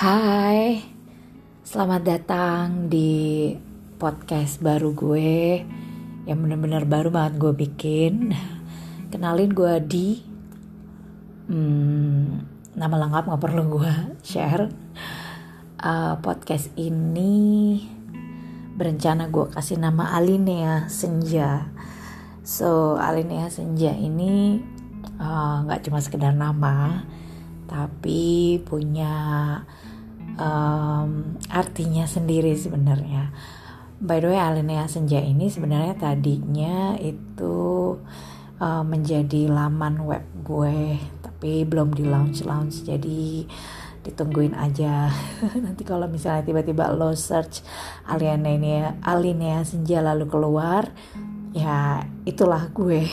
Hai, selamat datang di podcast baru gue yang bener-bener baru banget gue bikin. Kenalin gue di, hmm, nama lengkap nggak perlu gue share. Uh, podcast ini berencana gue kasih nama Alinea Senja. So Alinea Senja ini uh, nggak uh, cuma sekedar nama, tapi punya um, artinya sendiri sebenarnya. By the way, Alinea Senja ini sebenarnya tadinya itu uh, menjadi laman web gue, tapi belum di launch launch, jadi ditungguin aja. Nanti kalau misalnya tiba-tiba lo search Alinea Alinea Senja lalu keluar, ya itulah gue.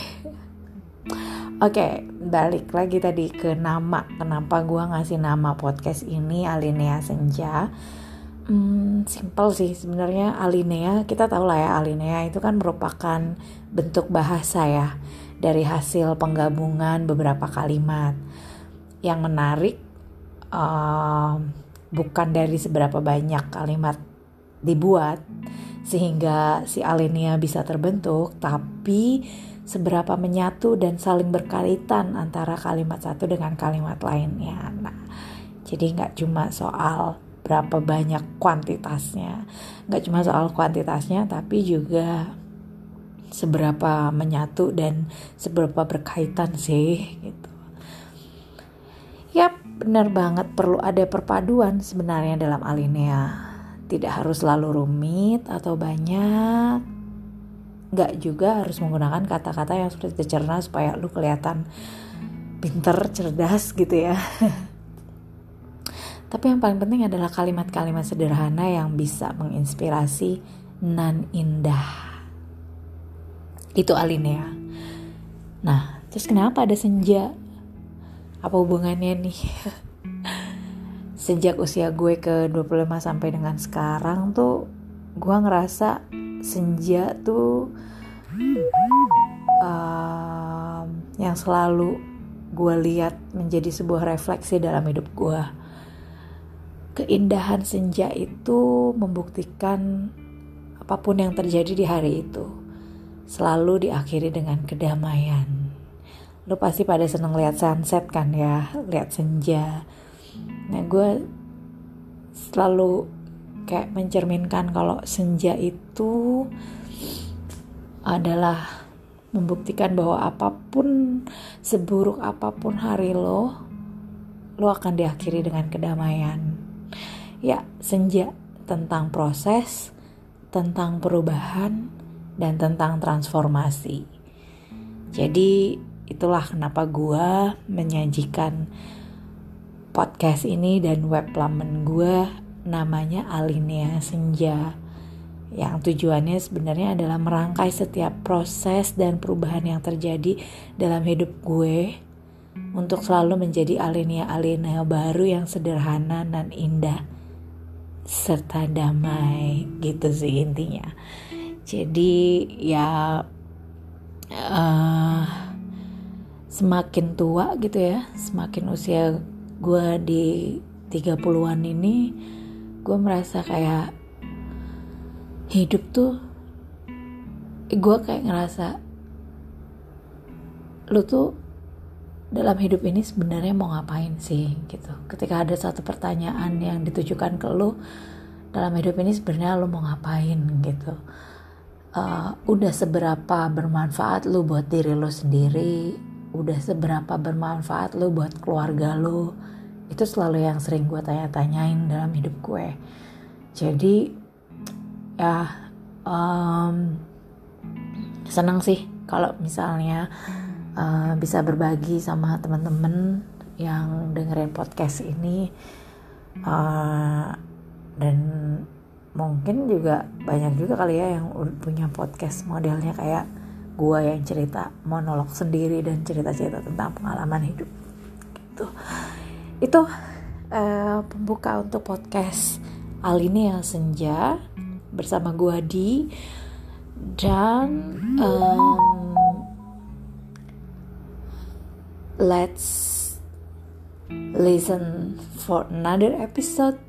Oke, balik lagi tadi ke nama. Kenapa gue ngasih nama podcast ini Alinea Senja? Hmm, simple sih sebenarnya Alinea. Kita tahu lah ya Alinea itu kan merupakan bentuk bahasa ya dari hasil penggabungan beberapa kalimat. Yang menarik uh, bukan dari seberapa banyak kalimat dibuat sehingga si Alinea bisa terbentuk, tapi seberapa menyatu dan saling berkaitan antara kalimat satu dengan kalimat lainnya. Nah, jadi nggak cuma soal berapa banyak kuantitasnya, nggak cuma soal kuantitasnya, tapi juga seberapa menyatu dan seberapa berkaitan sih gitu. Yap, benar banget perlu ada perpaduan sebenarnya dalam alinea. Tidak harus selalu rumit atau banyak, nggak juga harus menggunakan kata-kata yang sudah dicerna supaya lu kelihatan pinter, cerdas gitu ya. Tapi yang paling penting adalah kalimat-kalimat sederhana yang bisa menginspirasi nan indah. Itu alinea. Nah, terus kenapa ada senja? Apa hubungannya nih? Sejak usia gue ke 25 sampai dengan sekarang tuh gue ngerasa senja tuh um, yang selalu gue lihat menjadi sebuah refleksi dalam hidup gue. Keindahan senja itu membuktikan apa pun yang terjadi di hari itu selalu diakhiri dengan kedamaian. Lu pasti pada seneng lihat sunset kan ya, lihat senja. Nah gue selalu kayak mencerminkan kalau senja itu adalah membuktikan bahwa apa pun seburuk apa pun hari lo lo akan diakhiri dengan kedamaian. Ya senja tentang proses tentang perubahan dan tentang transformasi. Jadi itulah kenapa gue menyajikan podcast ini dan web laman gue namanya Alinea Senja yang tujuannya sebenarnya adalah merangkai setiap proses dan perubahan yang terjadi dalam hidup gue untuk selalu menjadi alinea-alinea baru yang sederhana dan indah serta damai gitu sih intinya. Jadi ya uh, semakin tua gitu ya semakin usia gue di 30-an ini gue merasa kayak hidup tuh gue kayak ngerasa lu tuh dalam hidup ini sebenarnya mau ngapain sih gitu. Ketika ada satu pertanyaan yang ditujukan ke lu dalam hidup ini sebenarnya lu mau ngapain gitu. Uh, udah seberapa bermanfaat lu buat diri lu sendiri udah seberapa bermanfaat lu buat keluarga lu itu selalu yang sering gue tanya-tanyain dalam hidup gue. Jadi ya um, senang sih kalau misalnya uh, bisa berbagi sama teman-teman yang dengerin podcast ini. Uh, dan mungkin juga banyak juga kali ya yang punya podcast modelnya kayak gue yang cerita monolog sendiri dan cerita-cerita tentang pengalaman hidup gitu itu uh, pembuka untuk podcast Alinea Senja bersama gua di dan um, let's listen for another episode.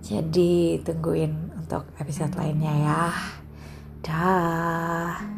Jadi tungguin untuk episode lainnya ya. Dah.